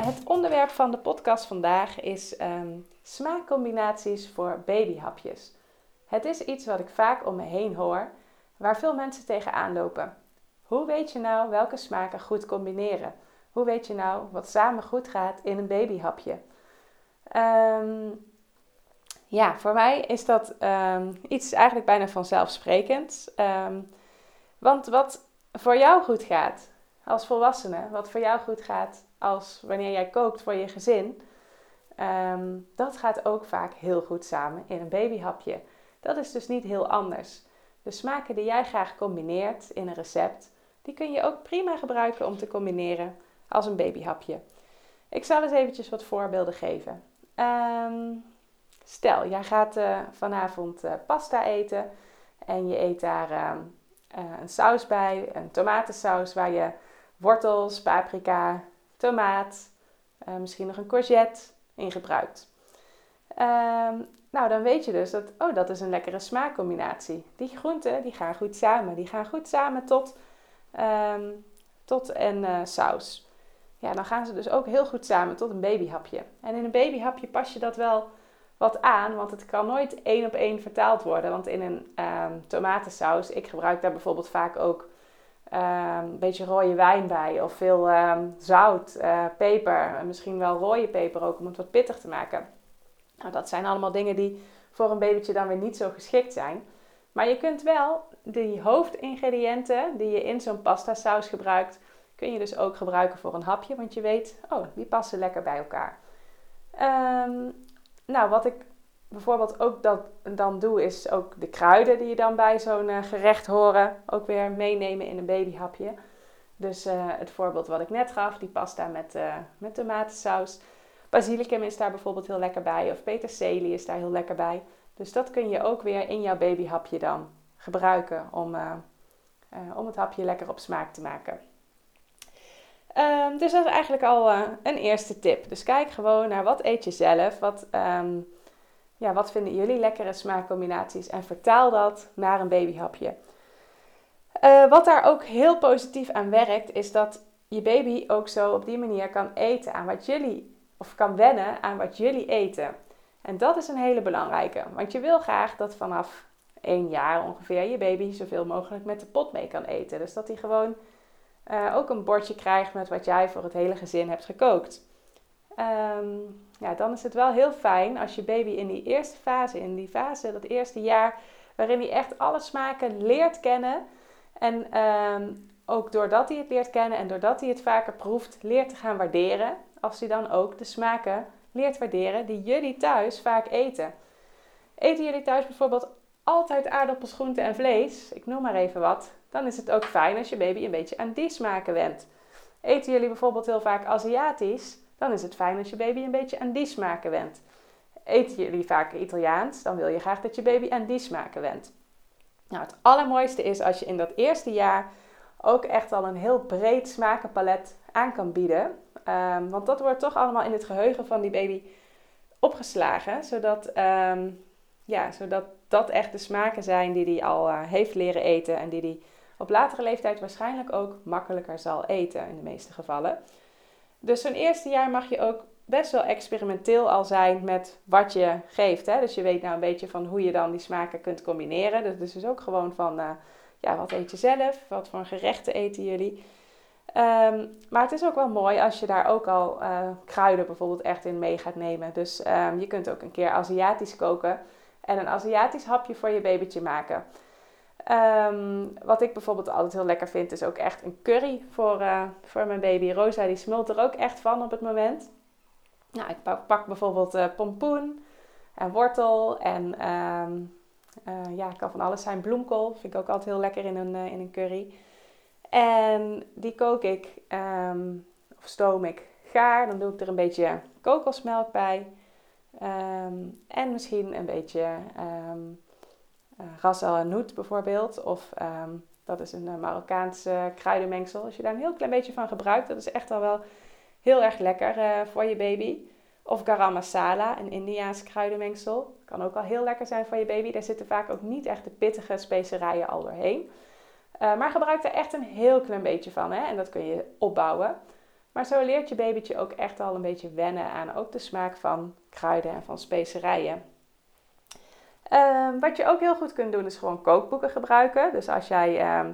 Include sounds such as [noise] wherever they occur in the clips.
Het onderwerp van de podcast vandaag is ehm, smaakcombinaties voor babyhapjes. Het is iets wat ik vaak om me heen hoor, waar veel mensen tegenaan lopen. Hoe weet je nou welke smaken goed combineren? Hoe weet je nou wat samen goed gaat in een babyhapje? Ehm, ja, voor mij is dat um, iets eigenlijk bijna vanzelfsprekend. want wat voor jou goed gaat als volwassene, wat voor jou goed gaat als wanneer jij kookt voor je gezin, ehm, dat gaat ook vaak heel goed samen in een babyhapje. Dat is dus niet heel anders. De smaken die jij graag combineert in een recept, die kun je ook prima gebruiken om te combineren als een babyhapje. Ik zal eens eventjes wat voorbeelden geven. Ehm, stel, jij gaat uh, vanavond uh, pasta eten en je eet daar uh, een saus bij, een tomatensaus waar je wortels, paprika, tomaat, uh, misschien nog een courgette in gebruikt. Um, nou, dan weet je dus dat, oh, dat is een lekkere smaakcombinatie. Die groenten, die gaan goed samen. Die gaan goed samen tot, um, tot een uh, saus. Ja, dan gaan ze dus ook heel goed samen tot een babyhapje. En in een babyhapje pas je dat wel wat aan, want het kan nooit één op één vertaald worden. Want in een um, tomatensaus, ik gebruik daar bijvoorbeeld vaak ook Ehm, een beetje rode wijn bij of veel ehm, zout, uh, peper en misschien wel rode peper ook om het wat pittig te maken. Nou, dat zijn allemaal dingen die voor een babytje dan weer niet zo geschikt zijn. Maar je kunt wel die hoofdingrediënten die je in zo'n pasta saus gebruikt, kun je dus ook gebruiken voor een hapje, want je weet, oh, die passen lekker bij elkaar. Um, nou, wat ik bijvoorbeeld ook dat dan doe, is ook de kruiden die je dan bij zo'n uh, gerecht horen, ook weer meenemen in een babyhapje. Dus uh, het voorbeeld wat ik net gaf, die pasta met, uh, met tomatensaus. Basilicum is daar bijvoorbeeld heel lekker bij, of peterselie is daar heel lekker bij. Dus dat kun je ook weer in jouw babyhapje dan gebruiken om, om het hapje lekker op smaak te maken. Um, dus dat is eigenlijk al een eerste tip. Dus kijk gewoon naar wat eet je zelf, wat... Um, ja, wat vinden jullie lekkere smaakcombinaties en vertaal dat naar een babyhapje. Uh, wat daar ook heel positief aan werkt, is dat je baby ook zo op die manier kan eten aan wat jullie, of kan wennen aan wat jullie eten. En dat is een hele belangrijke, want je wil graag dat vanaf één jaar ongeveer je baby zoveel mogelijk met de pot mee kan eten. Dus dat hij gewoon uh, ook een bordje krijgt met wat jij voor het hele gezin hebt gekookt. Um, ja, dan is het wel heel fijn als je baby in die eerste fase, in die fase, dat eerste jaar, waarin hij echt alle smaken leert kennen. En um, ook doordat hij het leert kennen en doordat hij het vaker proeft, leert te gaan waarderen. Als hij dan ook de smaken leert waarderen die jullie thuis vaak eten. Eten jullie thuis bijvoorbeeld altijd aardappels, groenten en vlees, ik noem maar even wat, dan is het ook fijn als je baby een beetje aan die smaken wendt. Eten jullie bijvoorbeeld heel vaak Aziatisch, dan is het fijn als je baby een beetje aan die smaken wendt. Eten jullie vaak Italiaans, dan wil je graag dat je baby aan die smaken wendt. Nou, het allermooiste is als je in dat eerste jaar ook echt al een heel breed smakenpalet aan kan bieden. Um, want dat wordt toch allemaal in het geheugen van die baby opgeslagen, zodat, um, ja, zodat dat echt de smaken zijn die hij al uh, heeft leren eten en die hij op latere leeftijd waarschijnlijk ook makkelijker zal eten in de meeste gevallen. Dus zo'n eerste jaar mag je ook best wel experimenteel al zijn met wat je geeft. Hè? Dus je weet nou een beetje van hoe je dan die smaken kunt combineren. Dus, dus is ook gewoon van, uh, ja, wat eet je zelf? Wat voor gerechten eten jullie? Um, maar het is ook wel mooi als je daar ook al uh, kruiden bijvoorbeeld echt in mee gaat nemen. Dus um, je kunt ook een keer Aziatisch koken en een Aziatisch hapje voor je babytje maken. Um, wat ik bijvoorbeeld altijd heel lekker vind, is ook echt een curry voor, uh, voor mijn baby. Rosa die smult er ook echt van op het moment. Nou, ik pak, bijvoorbeeld uh, pompoen en wortel en um, uh, ja, kan van alles zijn. Bloemkool vind ik ook altijd heel lekker in een, in een curry. En die kook ik, um, of stoom ik, gaar, dan doe ik er een beetje kokosmelk bij. Ehm, en misschien een beetje ras el hanout bijvoorbeeld. Of ehm, dat is een uh, Marokkaans kruidenmengsel. Als je daar een heel klein beetje van gebruikt, dat is echt al wel heel erg lekker uh, voor je baby. Of garam masala, een Indiaans kruidenmengsel. Kan ook al heel lekker zijn voor je baby. Daar zitten vaak ook niet echt de pittige specerijen al doorheen. Maar gebruik er echt een heel klein beetje van. Hè? En dat kun je opbouwen. Maar zo leert je babytje ook echt al een beetje wennen aan ook de smaak van kruiden en van specerijen. Ehm, wat je ook heel goed kunt doen is gewoon kookboeken gebruiken. Dus als jij ehm,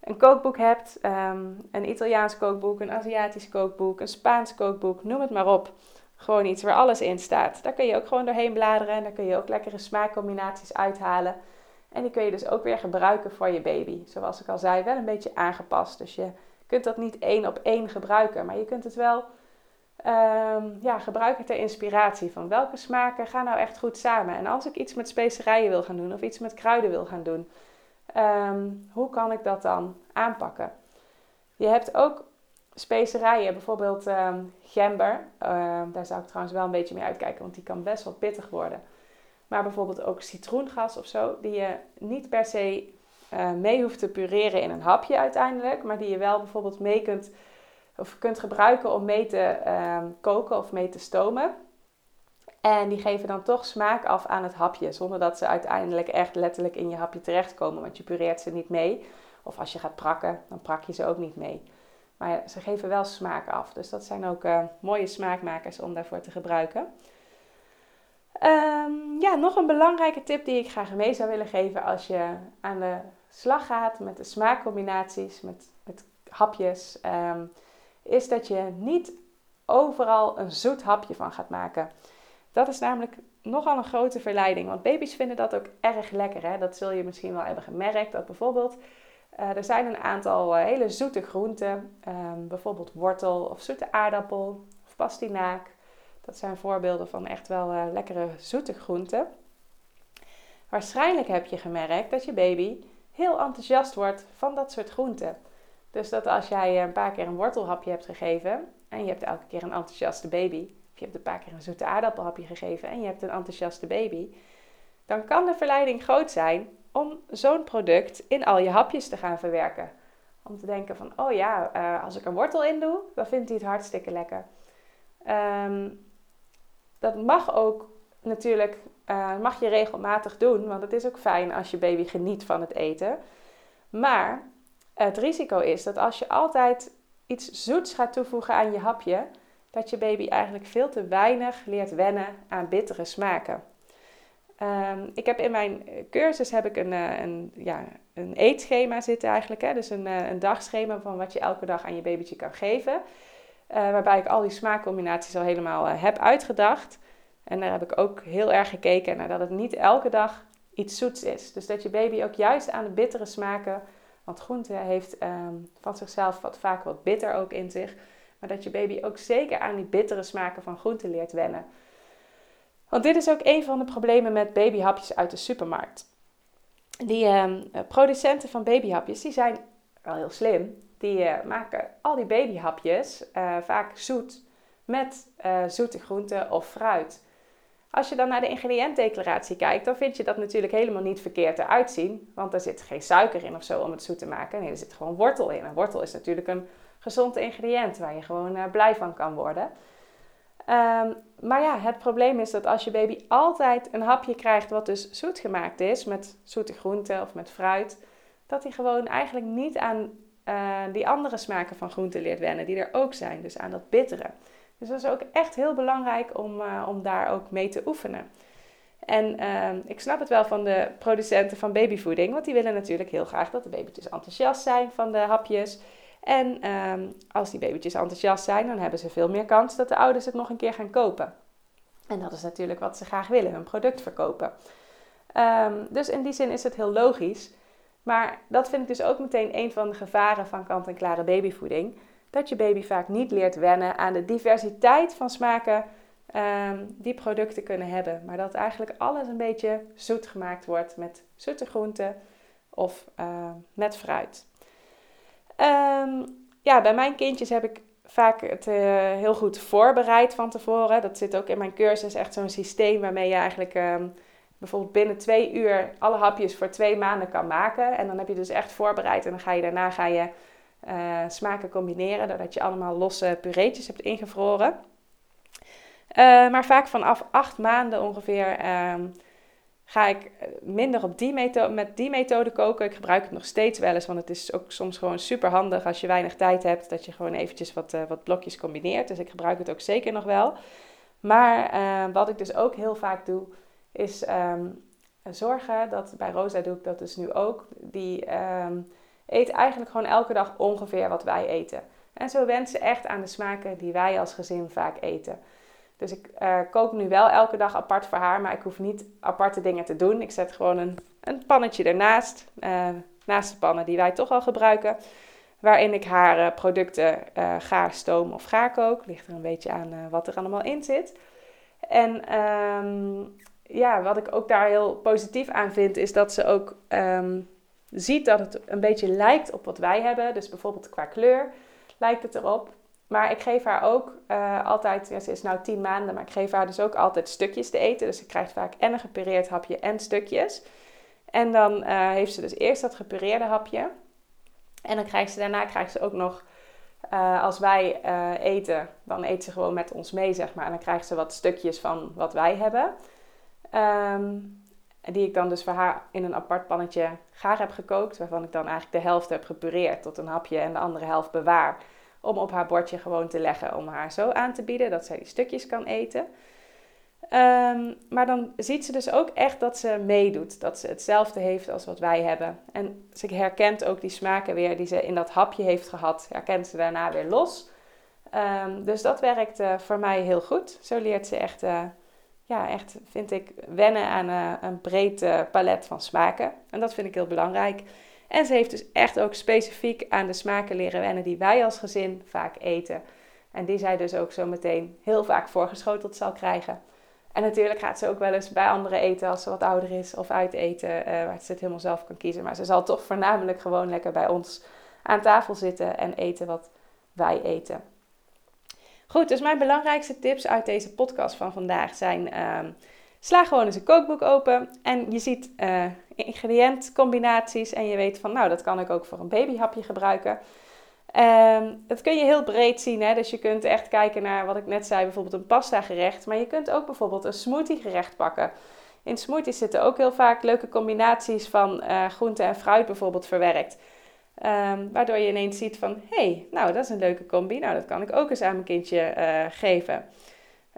een kookboek hebt, ehm, een Italiaans kookboek, een Aziatisch kookboek, een Spaans kookboek, noem het maar op. Gewoon iets waar alles in staat. Daar kun je ook gewoon doorheen bladeren en daar kun je ook lekkere smaakcombinaties uithalen. En die kun je dus ook weer gebruiken voor je baby. Zoals ik al zei, wel een beetje aangepast. Dus je kunt dat niet één op één gebruiken, maar je kunt het wel um, ja, gebruiken ter inspiratie. Van welke smaken gaan nou echt goed samen? En als ik iets met specerijen wil gaan doen of iets met kruiden wil gaan doen, ehm, hoe kan ik dat dan aanpakken? Je hebt ook specerijen, bijvoorbeeld um, gember. daar zou ik trouwens wel een beetje mee uitkijken, want die kan best wel pittig worden. Maar bijvoorbeeld ook citroengas of zo, die je niet per se uh, mee hoeft te pureren in een hapje uiteindelijk, maar die je wel bijvoorbeeld mee kunt of kunt gebruiken om mee te ehm, koken of mee te stomen. En die geven dan toch smaak af aan het hapje, zonder dat ze uiteindelijk echt letterlijk in je hapje terechtkomen, want je pureert ze niet mee. Of als je gaat prakken, dan prak je ze ook niet mee. Maar ze geven wel smaak af, dus dat zijn ook uh, mooie smaakmakers om daarvoor te gebruiken. Um, ja, nog een belangrijke tip die ik graag mee zou willen geven als je aan de slag gaat met de smaakcombinaties, met, met hapjes, um, is dat je niet overal een zoet hapje van gaat maken. Dat is namelijk nogal een grote verleiding, want baby's vinden dat ook erg lekker. Hè? Dat zul je misschien wel hebben gemerkt, dat bijvoorbeeld uh, er zijn een aantal uh, hele zoete groenten, um, bijvoorbeeld wortel of zoete aardappel of pastinaak. Dat zijn voorbeelden van echt wel uh, lekkere zoete groenten. Waarschijnlijk heb je gemerkt dat je baby heel enthousiast wordt van dat soort groenten. Dus dat als jij een paar keer een wortelhapje hebt gegeven en je hebt elke keer een enthousiaste baby, of je hebt een paar keer een zoete aardappelhapje gegeven en je hebt een enthousiaste baby, dan kan de verleiding groot zijn om zo'n product in al je hapjes te gaan verwerken. Om te denken van, oh ja, uh, als ik er wortel in doe, dan vindt hij het hartstikke lekker. Um, dat mag ook natuurlijk, uh, mag je regelmatig doen, want het is ook fijn als je baby geniet van het eten. Maar het risico is dat als je altijd iets zoets gaat toevoegen aan je hapje, dat je baby eigenlijk veel te weinig leert wennen aan bittere smaken. Um, ik heb in mijn cursus heb ik een, eh, een, ja, een eetschema zitten eigenlijk. Hè? Dus een, eh, een dagschema van wat je elke dag aan je babytje kan geven. Uh, waarbij ik al die smaakcombinaties al helemaal heb uitgedacht. En daar heb ik ook heel erg gekeken naar dat het niet elke dag iets zoets is. Dus dat je baby ook juist aan de bittere smaken want groente heeft um, van zichzelf wat vaak wat bitter ook in zich. Maar dat je baby ook zeker aan die bittere smaken van groente leert wennen. Want dit is ook een van de problemen met babyhapjes uit de supermarkt. Die uh, producenten van babyhapjes, die zijn wel heel slim. Die uh, maken al die babyhapjes uh, vaak zoet met zoete groenten of fruit. Als je dan naar de ingrediëntdeclaratie kijkt, dan vind je dat natuurlijk helemaal niet verkeerd eruit zien. Want er zit geen suiker in of zo om het zoet te maken. Nee, er zit gewoon wortel in. En wortel is natuurlijk een gezond ingrediënt waar je gewoon uh, blij van kan worden. Um, maar ja, het probleem is dat als je baby altijd een hapje krijgt wat dus zoet gemaakt is, met zoete groenten of met fruit, dat hij gewoon eigenlijk niet aan uh, die andere smaken van groenten leert wennen, die er ook zijn. Dus aan dat bittere. Dus dat is ook echt heel belangrijk om, uh, om daar ook mee te oefenen. En uh, ik snap het wel van de producenten van babyvoeding, want die willen natuurlijk heel graag dat de babytjes enthousiast zijn van de hapjes. En um, als die babytjes enthousiast zijn, dan hebben ze veel meer kans dat de ouders het nog een keer gaan kopen. En dat is natuurlijk wat ze graag willen, hun product verkopen. Um, dus in die zin is het heel logisch. Maar dat vind ik dus ook meteen een van de gevaren van kant-en-klare babyvoeding dat je baby vaak niet leert wennen aan de diversiteit van smaken um, die producten kunnen hebben. Maar dat eigenlijk alles een beetje zoet gemaakt wordt met zoete groenten of uh, met fruit. Um, ja, bij mijn kindjes heb ik vaak het heel goed voorbereid van tevoren. Dat zit ook in mijn cursus, echt zo'n systeem waarmee je eigenlijk ehm, bijvoorbeeld binnen twee uur alle hapjes voor twee maanden kan maken. En dan heb je dus echt voorbereid en dan ga je daarna ga je uh, smaken combineren, doordat je allemaal losse pureetjes hebt ingevroren. Uh, maar vaak vanaf acht maanden ongeveer ehm, ga ik minder op die met die methode koken. Ik gebruik het nog steeds wel eens, want het is ook soms gewoon super handig als je weinig tijd hebt, dat je gewoon eventjes wat, wat blokjes combineert. Dus ik gebruik het ook zeker nog wel. Maar wat ik dus ook heel vaak doe, is um, zorgen dat, bij Rosa doe ik dat dus nu ook, die eet eigenlijk gewoon elke dag ongeveer wat wij eten. En zo went ze echt aan de smaken die wij als gezin vaak eten. Dus ik uh, kook nu wel elke dag apart voor haar, maar ik hoef niet aparte dingen te doen. Ik zet gewoon een, een pannetje ernaast, uh, naast de pannen die wij toch al gebruiken. Waarin ik haar uh, producten gaar, stoom of gaar kook. Ligt er een beetje aan wat er allemaal in zit. En um, ja, wat ik ook daar heel positief aan vind, is dat ze ook um, ziet dat het een beetje lijkt op wat wij hebben. Dus bijvoorbeeld qua kleur lijkt het erop. Maar ik geef haar ook uh, altijd, ze is nu tien maanden, maar ik geef haar dus ook altijd stukjes te eten. Dus ze krijgt vaak en een gepureerd hapje en stukjes. En dan uh, heeft ze dus eerst dat gepureerde hapje. En dan krijgt ze daarna krijgt ze ook nog, uh, als wij eten, dan eet ze gewoon met ons mee, zeg maar. En dan krijgt ze wat stukjes van wat wij hebben. Um, die ik dan dus voor haar in een apart pannetje gaar heb gekookt. Waarvan ik dan eigenlijk de helft heb gepureerd tot een hapje en de andere helft bewaar. Om op haar bordje gewoon te leggen. Om haar zo aan te bieden dat zij die stukjes kan eten. Um, maar dan ziet ze dus ook echt dat ze meedoet. Dat ze hetzelfde heeft als wat wij hebben. En ze herkent ook die smaken weer die ze in dat hapje heeft gehad. Herkent ze daarna weer los. Um, dus dat werkt voor mij heel goed. Zo leert ze echt... Uh, ja, echt vind ik wennen aan uh, een breed uh, palet van smaken. En dat vind ik heel belangrijk. En ze heeft dus echt ook specifiek aan de smaken leren wennen die wij als gezin vaak eten. En die zij dus ook zo meteen heel vaak voorgeschoteld zal krijgen. En natuurlijk gaat ze ook wel eens bij anderen eten als ze wat ouder is of uiteten, uh, waar ze het helemaal zelf kan kiezen. Maar ze zal toch voornamelijk gewoon lekker bij ons aan tafel zitten en eten wat wij eten. Goed, dus mijn belangrijkste tips uit deze podcast van vandaag zijn: um, sla gewoon eens een kookboek open en je ziet uh, ingrediëntcombinaties en je weet van, nou, dat kan ik ook voor een babyhapje gebruiken. Um, dat kun je heel breed zien, hè? dus je kunt echt kijken naar wat ik net zei, bijvoorbeeld een pasta gerecht, maar je kunt ook bijvoorbeeld een smoothie gerecht pakken. In smoothies zitten ook heel vaak leuke combinaties van uh, groente en fruit bijvoorbeeld verwerkt. Um, waardoor je ineens ziet van, hé, hey, nou dat is een leuke combi. Nou, dat kan ik ook eens aan mijn kindje uh, geven.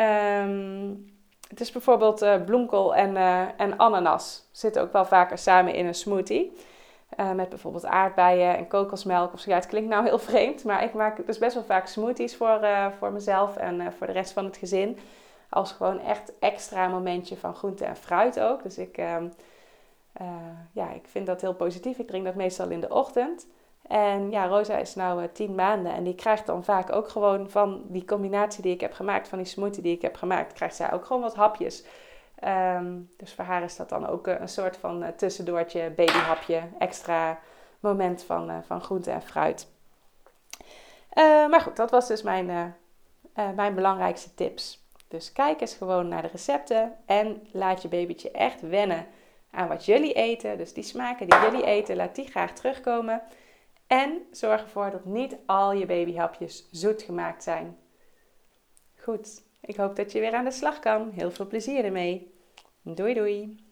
Um, het is bijvoorbeeld uh, bloemkool en, uh, en ananas. Zitten ook wel vaker samen in een smoothie. met bijvoorbeeld aardbeien en kokosmelk of zo. Ja, het klinkt nou heel [laughs] vreemd, maar ik maak dus best wel vaak smoothies voor, voor mezelf en voor de rest van het gezin. Als gewoon echt extra momentje van groente en fruit ook. Dus ik... Uh, ja, ik vind dat heel positief. Ik drink dat meestal in de ochtend. En ja, Rosa is nu uh, tien maanden en die krijgt dan vaak ook gewoon van die combinatie die ik heb gemaakt, van die smoothie die ik heb gemaakt, krijgt zij ook gewoon wat hapjes. Um, dus voor haar is dat dan ook uh, een soort van tussendoortje, babyhapje, extra moment van, van groente en fruit. maar goed, dat was dus mijn, mijn belangrijkste tips. Dus kijk eens gewoon naar de recepten en laat je babytje echt wennen aan wat jullie eten. Dus die smaken die jullie eten, laat die graag terugkomen. En zorg ervoor dat niet al je babyhapjes zoet gemaakt zijn. Goed, ik hoop dat je weer aan de slag kan. Heel veel plezier ermee. Doei doei!